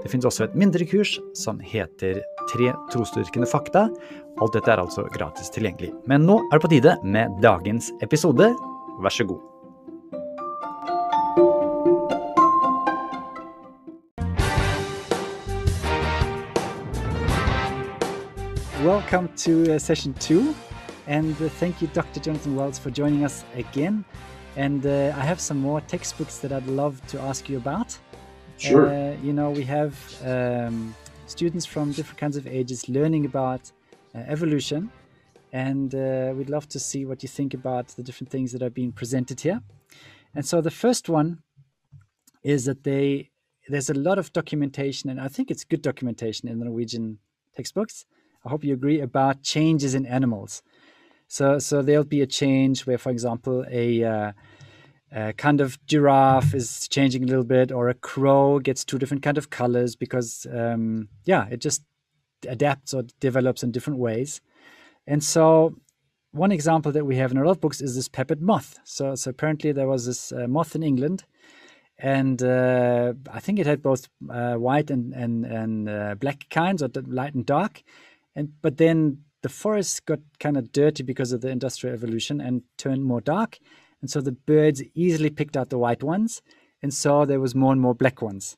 Det finnes også et mindre kurs som heter Tre trosdyrkende fakta. Alt dette er altså gratis tilgjengelig. Men nå er det på tide med dagens episode. Vær så god. Welcome to uh, session two, and uh, thank you, Dr. Jonathan Wells, for joining us again. And uh, I have some more textbooks that I'd love to ask you about. Sure. Uh, you know, we have um, students from different kinds of ages learning about uh, evolution, and uh, we'd love to see what you think about the different things that are being presented here. And so the first one is that they there's a lot of documentation, and I think it's good documentation in the Norwegian textbooks. I hope you agree about changes in animals. So so there'll be a change where, for example, a uh, a kind of giraffe is changing a little bit or a crow gets two different kind of colors because um, yeah it just adapts or develops in different ways. And so one example that we have in a lot of books is this peppered moth. So so apparently there was this uh, moth in england and uh, i think it had both uh, white and and, and uh, black kinds or light and dark. And but then the forest got kind of dirty because of the industrial evolution and turned more dark and so the birds easily picked out the white ones. And saw there was more and more black ones,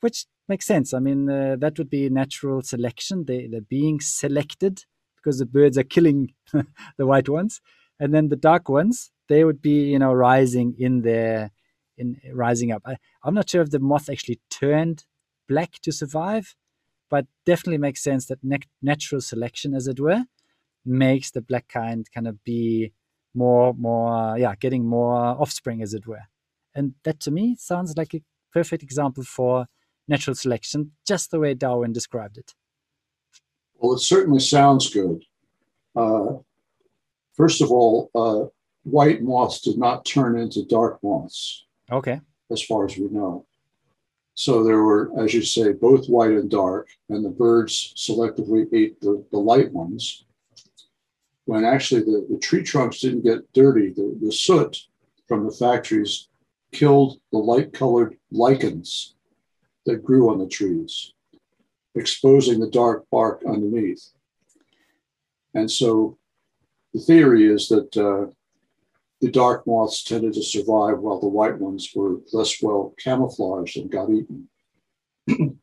which makes sense. I mean, uh, that would be natural selection. They, they're being selected because the birds are killing the white ones. And then the dark ones, they would be, you know, rising in their, in rising up. I, I'm not sure if the moth actually turned black to survive, but definitely makes sense that natural selection, as it were, makes the black kind kind of be more more yeah getting more offspring as it were. And that to me sounds like a perfect example for natural selection just the way darwin described it. Well it certainly sounds good. Uh, first of all uh, white moths did not turn into dark moths okay. as far as we know. So there were as you say both white and dark and the birds selectively ate the, the light ones when actually the, the tree trunks didn't get dirty. The, the soot from the factories killed the light colored lichens that grew on the trees, exposing the dark bark underneath. And so the theory is that uh, the dark moths tended to survive while the white ones were less well camouflaged and got eaten. and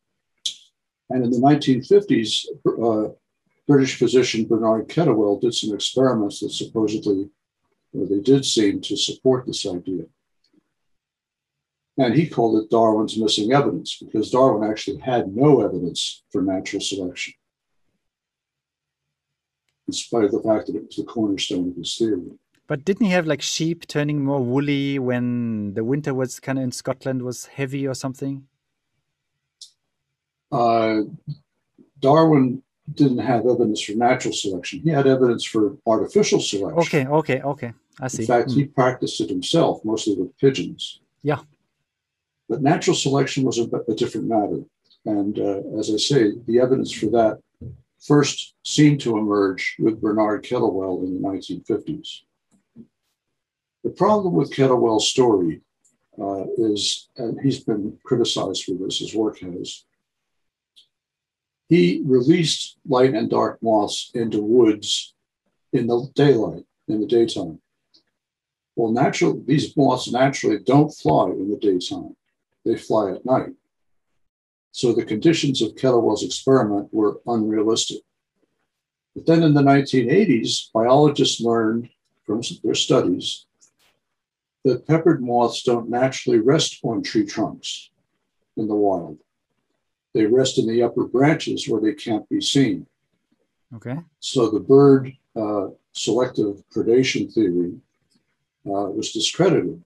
in the 1950s, uh, British physician Bernard Kettlewell did some experiments that supposedly, or they did seem to support this idea. And he called it Darwin's missing evidence because Darwin actually had no evidence for natural selection, in spite of the fact that it was the cornerstone of his theory. But didn't he have like sheep turning more woolly when the winter was kind of in Scotland was heavy or something? Uh, Darwin didn't have evidence for natural selection. He had evidence for artificial selection. Okay, okay, okay. I see. In fact, mm. he practiced it himself, mostly with pigeons. Yeah. But natural selection was a, a different matter. And uh, as I say, the evidence for that first seemed to emerge with Bernard Kettlewell in the 1950s. The problem with Kettlewell's story uh, is, and he's been criticized for this, his work has, he released light and dark moths into woods in the daylight, in the daytime. Well, natural, these moths naturally don't fly in the daytime. They fly at night. So the conditions of Kettlewell's experiment were unrealistic. But then in the 1980s, biologists learned from their studies that peppered moths don't naturally rest on tree trunks in the wild. They rest in the upper branches where they can't be seen. Okay. So the bird uh, selective predation theory uh, was discredited.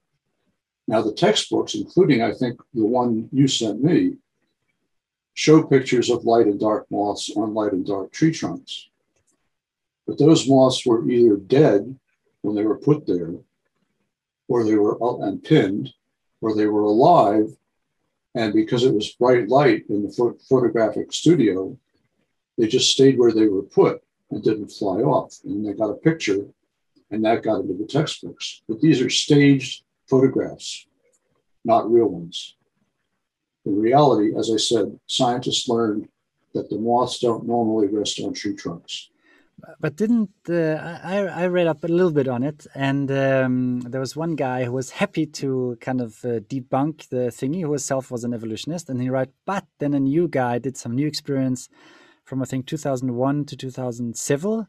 Now, the textbooks, including I think the one you sent me, show pictures of light and dark moths on light and dark tree trunks. But those moths were either dead when they were put there, or they were and pinned, or they were alive, and because it was bright light in the photographic studio, they just stayed where they were put and didn't fly off. And they got a picture, and that got into the textbooks. But these are staged photographs, not real ones. In reality, as I said, scientists learned that the moths don't normally rest on tree trunks. But didn't uh, I? I read up a little bit on it, and um, there was one guy who was happy to kind of uh, debunk the thingy, who himself was an evolutionist, and he wrote, but then a new guy did some new experience from I think 2001 to 2007,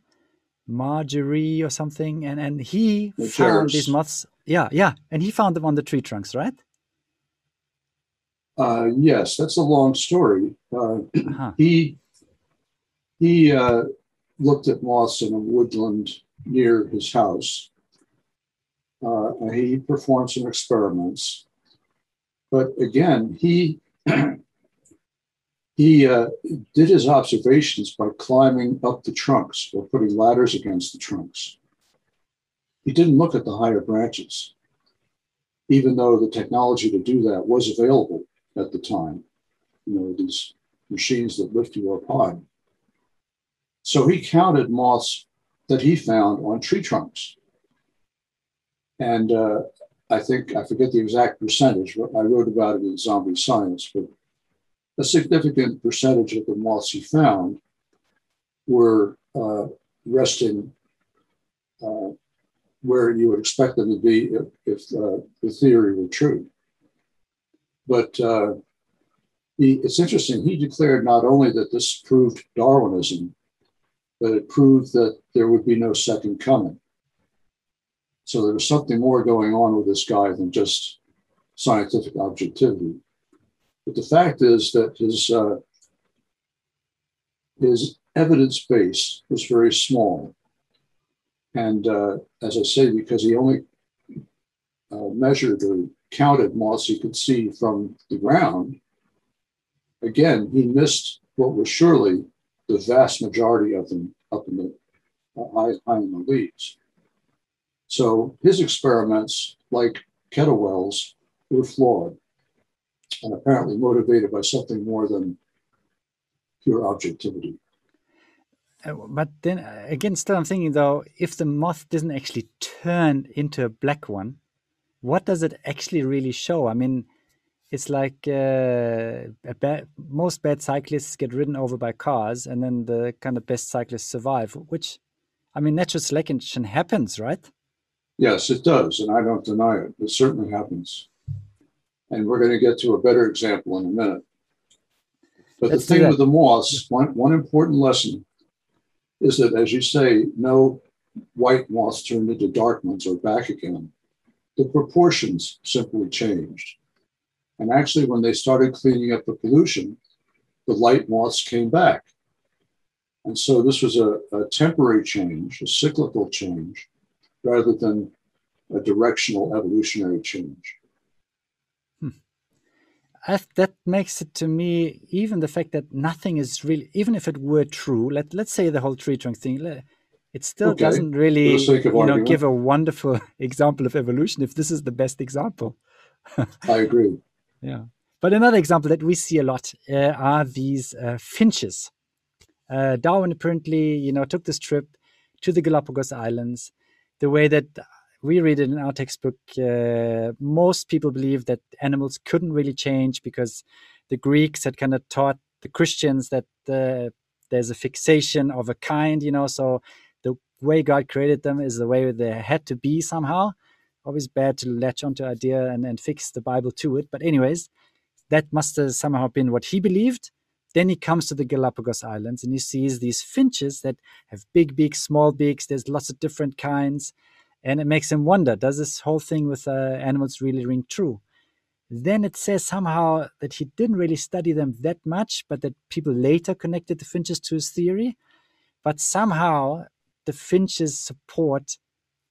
Marjorie or something, and and he the found these moths. Yeah, yeah, and he found them on the tree trunks, right? Uh, yes, that's a long story. Uh, uh-huh. He he uh, looked at moths in a woodland near his house. Uh, he performed some experiments, but again, he he uh, did his observations by climbing up the trunks or putting ladders against the trunks. He didn't look at the higher branches, even though the technology to do that was available at the time. You know, these machines that lift you up high. So he counted moths that he found on tree trunks. And uh, I think, I forget the exact percentage, but I wrote about it in Zombie Science, but a significant percentage of the moths he found were uh, resting uh, where you would expect them to be if, if uh, the theory were true. But uh, he, it's interesting, he declared not only that this proved Darwinism, but it proved that there would be no second coming. So there was something more going on with this guy than just scientific objectivity. But the fact is that his uh, his evidence base was very small, and uh, as I say, because he only uh, measured or counted moths he could see from the ground, again, he missed what was surely the vast majority of them up in the uh, high, high in the leaves. So his experiments, like Kettlewell's, were flawed and apparently motivated by something more than pure objectivity. Uh, but then uh, again, still, I'm thinking though, if the moth doesn't actually turn into a black one, what does it actually really show? I mean, it's like uh, bad, most bad cyclists get ridden over by cars, and then the kind of best cyclists survive. Which, I mean, natural selection happens, right? Yes, it does, and I don't deny it. It certainly happens, and we're going to get to a better example in a minute. But Let's the thing with the moths, one, one important lesson is that, as you say, no white moths turned into dark ones or back again the proportions simply changed. And actually, when they started cleaning up the pollution, the light moths came back. And so this was a, a temporary change, a cyclical change, rather than a directional evolutionary change. Hmm. that makes it to me, even the fact that nothing is really, even if it were true, let, let's say the whole tree trunk thing, it still okay. doesn't really you know give a wonderful example of evolution if this is the best example i agree yeah. But another example that we see a lot uh, are these uh, finches. Uh, darwin apparently you know took this trip to the galapagos islands. The way that we read it in our textbook uh, most people believe that animals couldn't really change because the greeks had kind of taught the christians that uh, there's a fixation of a kind you know so the way God created them is the way they had to be somehow. Always bad to latch onto an idea and, and fix the Bible to it. But anyways, that must have somehow been what he believed. Then he comes to the Galapagos Islands and he sees these finches that have big beaks, small beaks. There's lots of different kinds. And it makes him wonder, does this whole thing with uh, animals really ring true? Then it says somehow that he didn't really study them that much, but that people later connected the finches to his theory. But somehow the finches support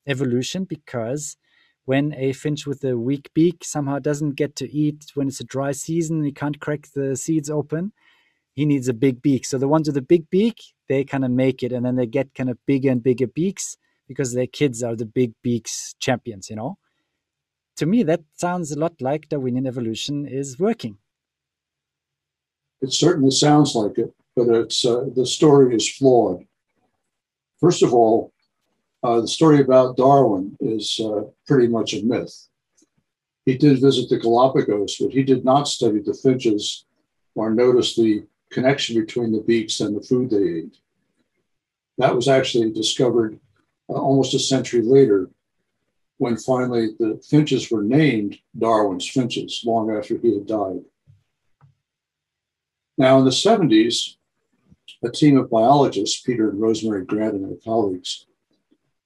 evolution because when a finch with a weak beak somehow doesn't get to eat when it's a dry season, he can't crack the seeds open. He needs a big beak. So the ones with a big beak, they kind of make it, and then they get kind of bigger and bigger beaks because their kids are the big beaks champions, you know. To me, that sounds a lot like Darwinian evolution is working. It certainly sounds like it, but it's uh, the story is flawed. First of all, uh, the story about Darwin is uh, pretty much a myth. He did visit the Galapagos, but he did not study the finches or notice the connection between the beaks and the food they ate. That was actually discovered uh, almost a century later when finally the finches were named Darwin's finches long after he had died. Now, in the 70s, a team of biologists, Peter and Rosemary Grant and their colleagues,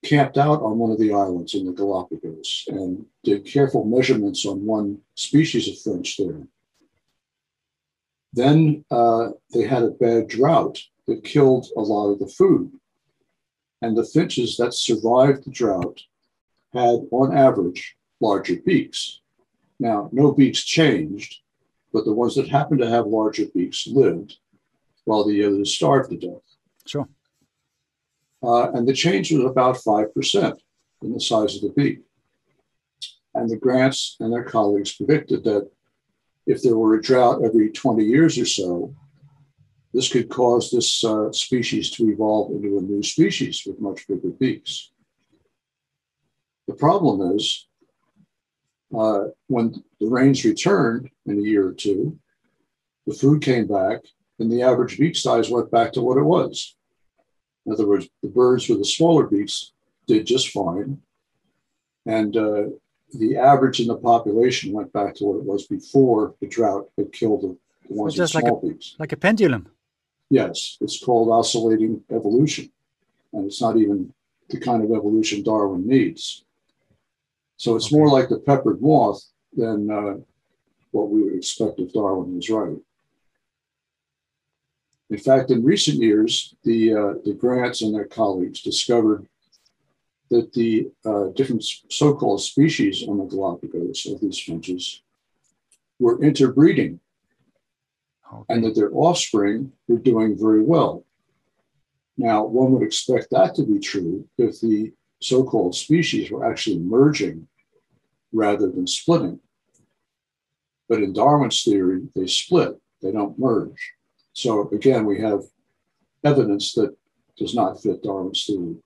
camped out on one of the islands in the Galapagos and did careful measurements on one species of finch there. Then uh, they had a bad drought that killed a lot of the food. And the finches that survived the drought had, on average, larger beaks. Now, no beaks changed, but the ones that happened to have larger beaks lived, while the others starved to death. Sure. Uh, and the change was about 5% in the size of the beak. And the Grants and their colleagues predicted that if there were a drought every 20 years or so, this could cause this uh, species to evolve into a new species with much bigger beaks. The problem is uh, when the rains returned in a year or two, the food came back and the average beak size went back to what it was. In other words, the birds with the smaller beaks did just fine. And uh, the average in the population went back to what it was before the drought had killed the, the ones with small like a, beaks. Like a pendulum. Yes, it's called oscillating evolution. And it's not even the kind of evolution Darwin needs. So it's okay. more like the peppered moth than uh, what we would expect if Darwin was right. In fact, in recent years, the, uh, the Grants and their colleagues discovered that the uh, different so called species on the Galapagos of these finches were interbreeding okay. and that their offspring were doing very well. Now, one would expect that to be true if the so called species were actually merging rather than splitting. But in Darwin's theory, they split, they don't merge. So again, we have evidence that does not fit Darwin's theory.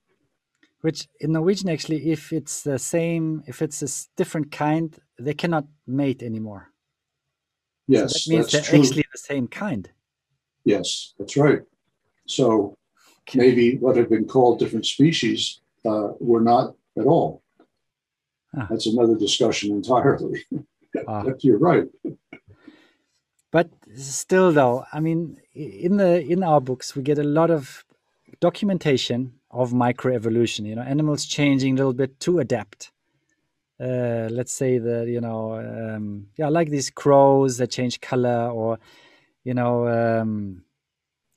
Which in Norwegian, actually, if it's the same, if it's a different kind, they cannot mate anymore. Yes, so that means they're true. actually the same kind. Yes, that's right. So okay. maybe what have been called different species uh, were not at all. Ah. That's another discussion entirely. Ah. You're right. But still, though, I mean, in the in our books, we get a lot of documentation of microevolution. You know, animals changing a little bit to adapt. Uh, let's say that you know, um, yeah, like these crows that change color, or you know, um,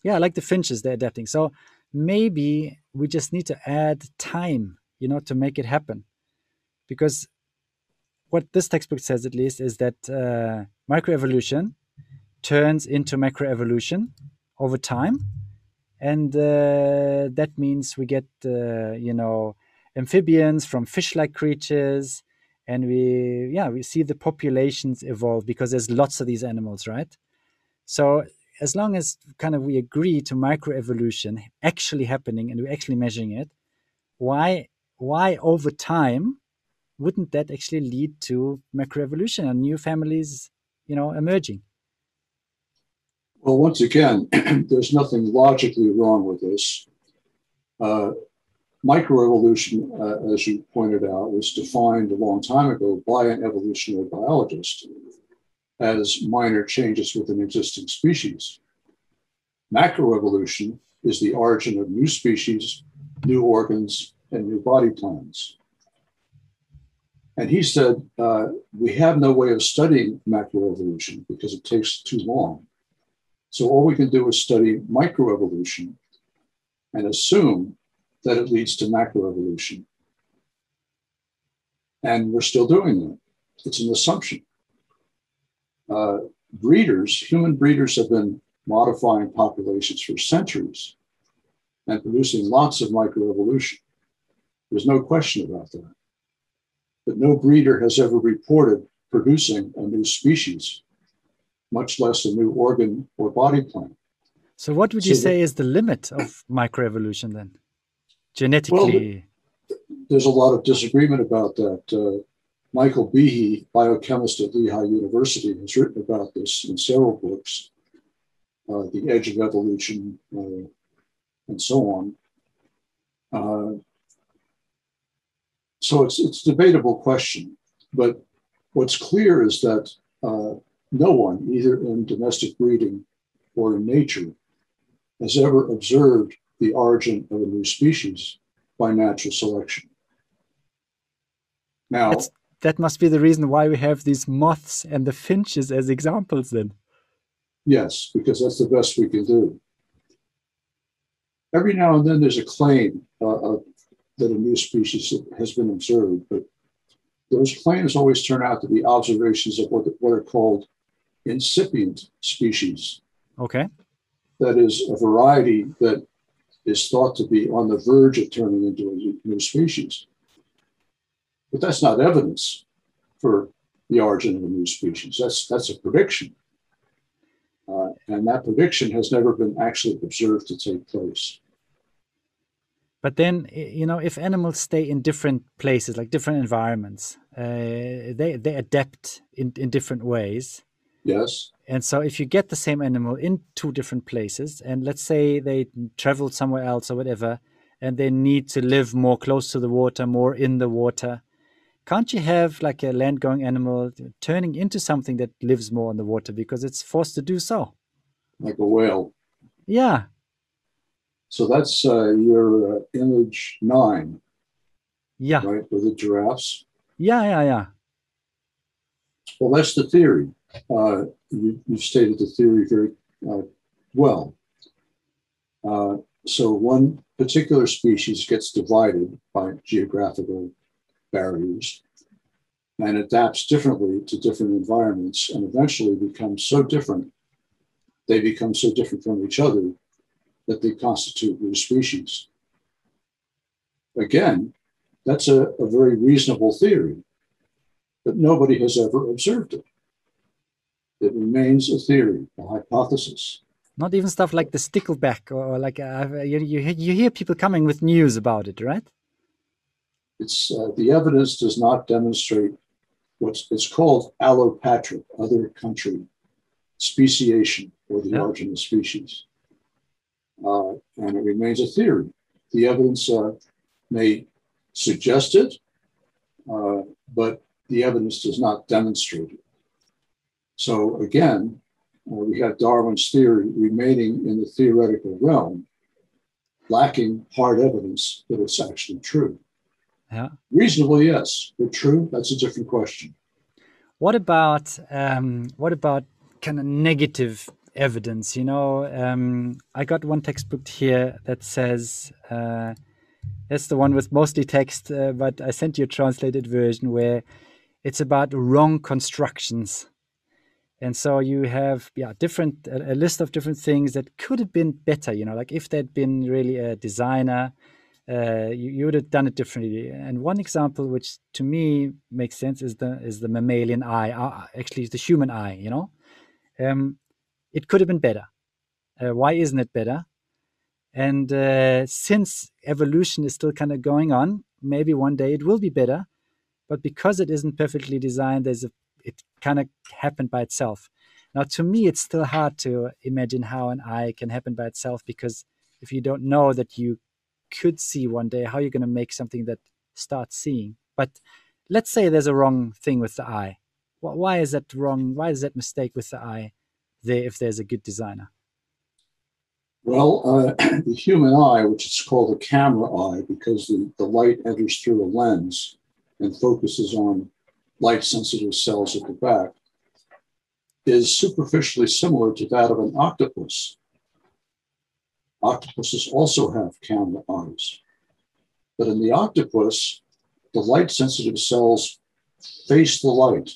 yeah, like the finches they're adapting. So maybe we just need to add time, you know, to make it happen, because what this textbook says, at least, is that uh, microevolution turns into macroevolution over time. And uh, that means we get uh, you know amphibians from fish-like creatures. And we yeah we see the populations evolve because there's lots of these animals right? So as long as kind of we agree to microevolution actually happening and we're actually measuring it why why over time wouldn't that actually lead to macroevolution and new families you know emerging well, once again, there's nothing logically wrong with this. Uh, microevolution, uh, as you pointed out, was defined a long time ago by an evolutionary biologist as minor changes within existing species. Macroevolution is the origin of new species, new organs, and new body plans. And he said, uh, We have no way of studying macroevolution because it takes too long. So all we can do is study microevolution and assume that it leads to macroevolution. And we're still doing that. It's an assumption. Uh, breeders, human breeders, have been modifying populations for centuries and producing lots of microevolution. There's no question about that. But no breeder has ever reported producing a new species, much less a new organ or body plan. So, what would you so say is the limit of microevolution then? Genetically? Well, there's a lot of disagreement about that. Uh, Michael Behe, biochemist at Lehigh University, has written about this in several books uh, The Edge of Evolution, uh, and so on. Uh, so it's, it's a debatable question, but what's clear is that uh, no one, either in domestic breeding or in nature, has ever observed the origin of a new species by natural selection. Now, That's, that must be the reason why we have these moths and the finches as examples, then. Yes, because that's the best we can do. Every now and then there's a claim uh, that a new species has been observed, but those claims always turn out to be observations of what, what are called incipient species. Okay. That is a variety that is thought to be on the verge of turning into a new species. But that's not evidence for the origin of a new species. That's that's a prediction. Uh, and that prediction has never been actually observed to take place. But then, you know, if animals stay in different places, like different environments, uh, they they adapt in, in different ways. Yes. And so, if you get the same animal in two different places, and let's say they traveled somewhere else or whatever, and they need to live more close to the water, more in the water, can't you have like a land going animal turning into something that lives more in the water because it's forced to do so? Like a whale. Yeah. So that's uh, your uh, image nine. Yeah. Right, with the giraffes. Yeah, yeah, yeah. Well, that's the theory. Uh, you, have stated the theory very uh, well. Uh, so one particular species gets divided by geographical barriers and adapts differently to different environments and eventually becomes so different, they become so different from each other that they constitute new species. Again, that's a, a very reasonable theory, but nobody has ever observed it. It remains a theory, a hypothesis. Not even stuff like the stickleback, or like uh, you, you, you hear people coming with news about it, right? It's uh, the evidence does not demonstrate what's it's called allopatric, other country speciation, or the yeah. origin of species, uh, and it remains a theory. The evidence uh, may suggest it, uh, but the evidence does not demonstrate it. So again, uh, we have Darwin's theory remaining in the theoretical realm, lacking hard evidence that it's actually true. Yeah. Reasonably, yes. But true, that's a different question. What about um, what about kind of negative evidence? You know, um, I got one textbook here that says uh, that's the one with mostly text, uh, but I sent you a translated version where it's about wrong constructions. And so you have yeah different a, a list of different things that could have been better. You know, like if there'd been really a designer uh, you, you, would have done it differently. And one example, which to me makes sense, is the is the mammalian eye. Uh, actually, the human eye. You know, um, it could have been better. Uh, why isn't it better? And uh, since evolution is still kind of going on, maybe one day it will be better. But because it isn't perfectly designed, there's a it kind of happened by itself. Now, to me, it's still hard to imagine how an eye can happen by itself because if you don't know that you could see one day, how are you're going to make something that starts seeing. But let's say there's a wrong thing with the eye. Why is that wrong? Why is that mistake with the eye there if there's a good designer? Well, uh, the human eye, which is called a camera eye because the, the light enters through a lens and focuses on light sensitive cells at the back, is superficially similar to that of an octopus. Octopuses also have camera eyes. But in the octopus, the light sensitive cells face the light.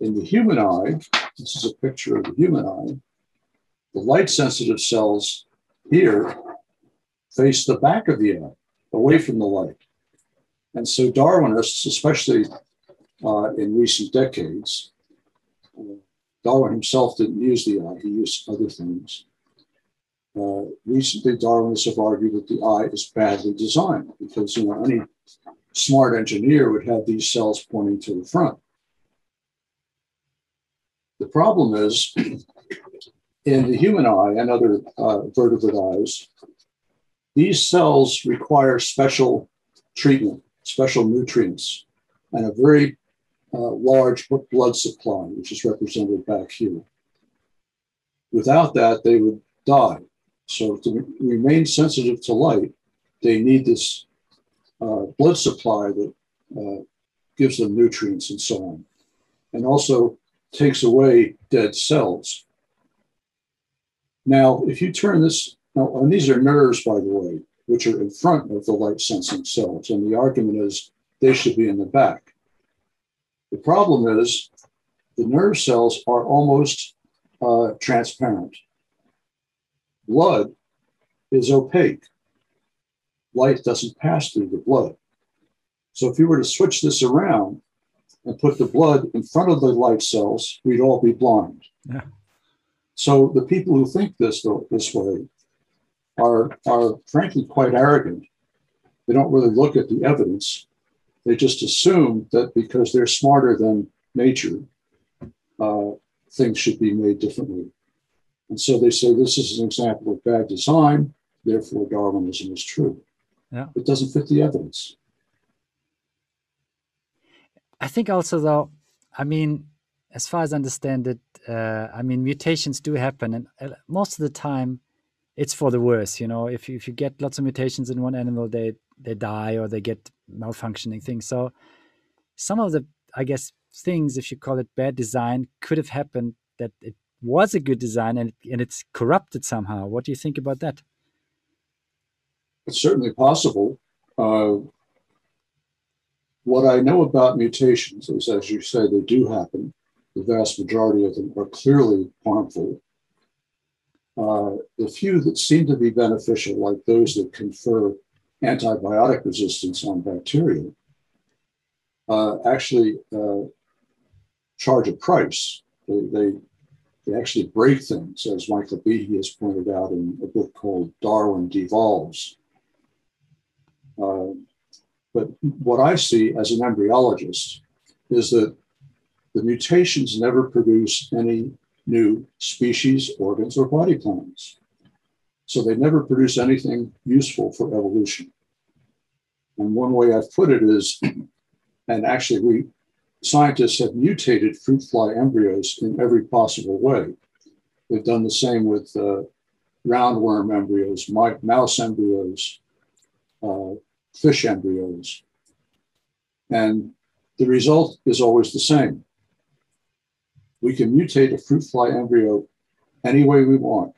In the human eye, this is a picture of the human eye, the light sensitive cells here face the back of the eye. away from the light. And so Darwinists, especially uh, in recent decades, uh, Darwin himself didn't use the eye, he used other things. Uh, recently, Darwinists have argued that the eye is badly designed because you know any smart engineer would have these cells pointing to the front. The problem is in the human eye and other uh, vertebrate eyes, these cells require special treatment, special nutrients, and a very uh, large blood supply, which is represented back here. Without that, they would die. So to remain sensitive to light, they need this uh, blood supply that uh, gives them nutrients and so on, and also takes away dead cells. Now, if you turn this, now, and these are nerves, by the way, which are in front of the light sensing cells, and the argument is they should be in the back. The problem is the nerve cells are almost uh, transparent. Blood is opaque. Light doesn't pass through the blood. So if you were to switch this around and put the blood in front of the light cells, we'd all be blind. Yeah. So the people who think this this way are are frankly quite arrogant. They don't really look at the evidence they just assume that because they're smarter than nature, uh, things should be made differently. And so they say this is an example of bad design, therefore Darwinism is true. Yeah. It doesn't fit the evidence. I think also, though, I mean, as far as I understand it, uh, I mean, mutations do happen, and uh, most of the time, it's for the worse. You know, if you, if you get lots of mutations in one animal, they they die or they get malfunctioning things. So some of the, I guess, things, if you call it bad design, could have happened that it was a good design and, and it's corrupted somehow. What do you think about that? It's certainly possible. Uh, what I know about mutations is, as you say, they do happen. The vast majority of them are clearly harmful. Uh, the few that seem to be beneficial, like those that confer antibiotic resistance on bacteria uh, actually uh, charge a price. They, they, they, actually break things, as Michael Behe has pointed out in a book called Darwin Devolves. Uh, but what I see as an embryologist is that the mutations never produce any new species, organs, or body plans. So they never produce anything useful for evolution. And one way I've put it is, and actually we scientists have mutated fruit fly embryos in every possible way. They've done the same with uh, roundworm embryos, mouse embryos, uh, fish embryos. And the result is always the same. We can mutate a fruit fly embryo any way we want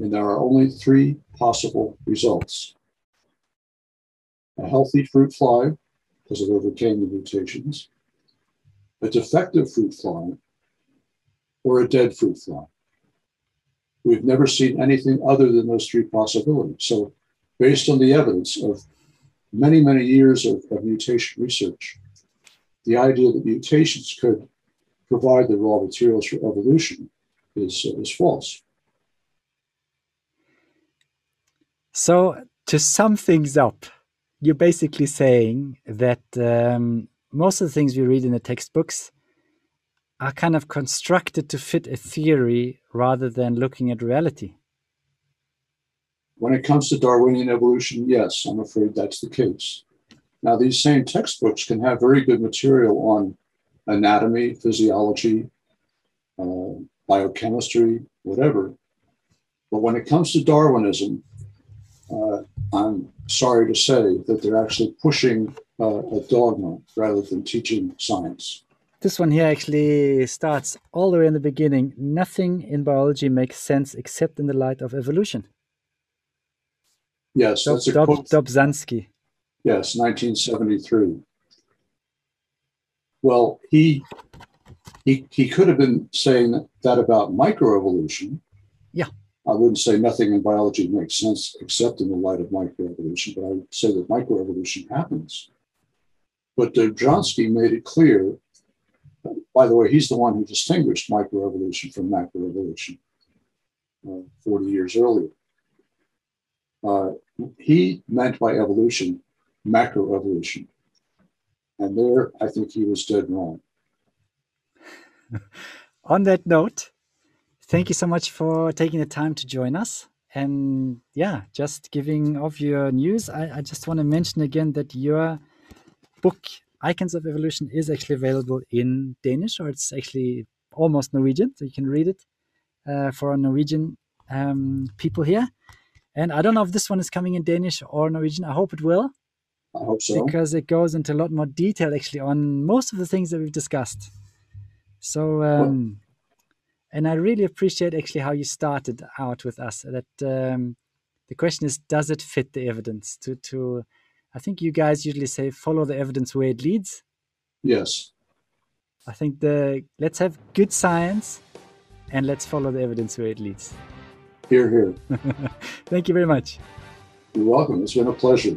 and there are only three possible results. A healthy fruit fly, because it overcame the mutations, a defective fruit fly, or a dead fruit fly. We've never seen anything other than those three possibilities. So, based on the evidence of many, many years of, of mutation research, the idea that mutations could provide the raw materials for evolution is, is false. So, to sum things up, you're basically saying that um, most of the things we read in the textbooks are kind of constructed to fit a theory rather than looking at reality. When it comes to Darwinian evolution, yes, I'm afraid that's the case. Now, these same textbooks can have very good material on anatomy, physiology, uh, biochemistry, whatever. But when it comes to Darwinism, uh, I'm sorry to say that they're actually pushing uh, a dogma rather than teaching science. This one here actually starts all the way in the beginning. Nothing in biology makes sense except in the light of evolution. Yes, Dob, that's a Dob, quote. Dobzhansky. Yes, 1973. Well, he he he could have been saying that about microevolution. Yeah. I wouldn't say nothing in biology makes sense except in the light of microevolution, but I would say that microevolution happens. But Dobzhansky made it clear, by the way, he's the one who distinguished microevolution from macroevolution uh, 40 years earlier. Uh, he meant by evolution macroevolution. And there, I think he was dead wrong. On that note, thank you so much for taking the time to join us. And yeah, just giving of your news, I, I just want to mention again that your book, Icons of Evolution, is actually available in Danish, or it's actually almost Norwegian, so you can read it uh, for Norwegian um, people here. And I don't know if this one is coming in Danish or Norwegian. I hope it will. I hope so. Because it goes into a lot more detail actually on most of the things that we've discussed. So, um, and I really appreciate actually how you started out with us. That um, the question is, does it fit the evidence? To to, I think you guys usually say follow the evidence where it leads. Yes. I think the let's have good science, and let's follow the evidence where it leads. Here, here. Thank you very much. You're welcome. It's been a pleasure.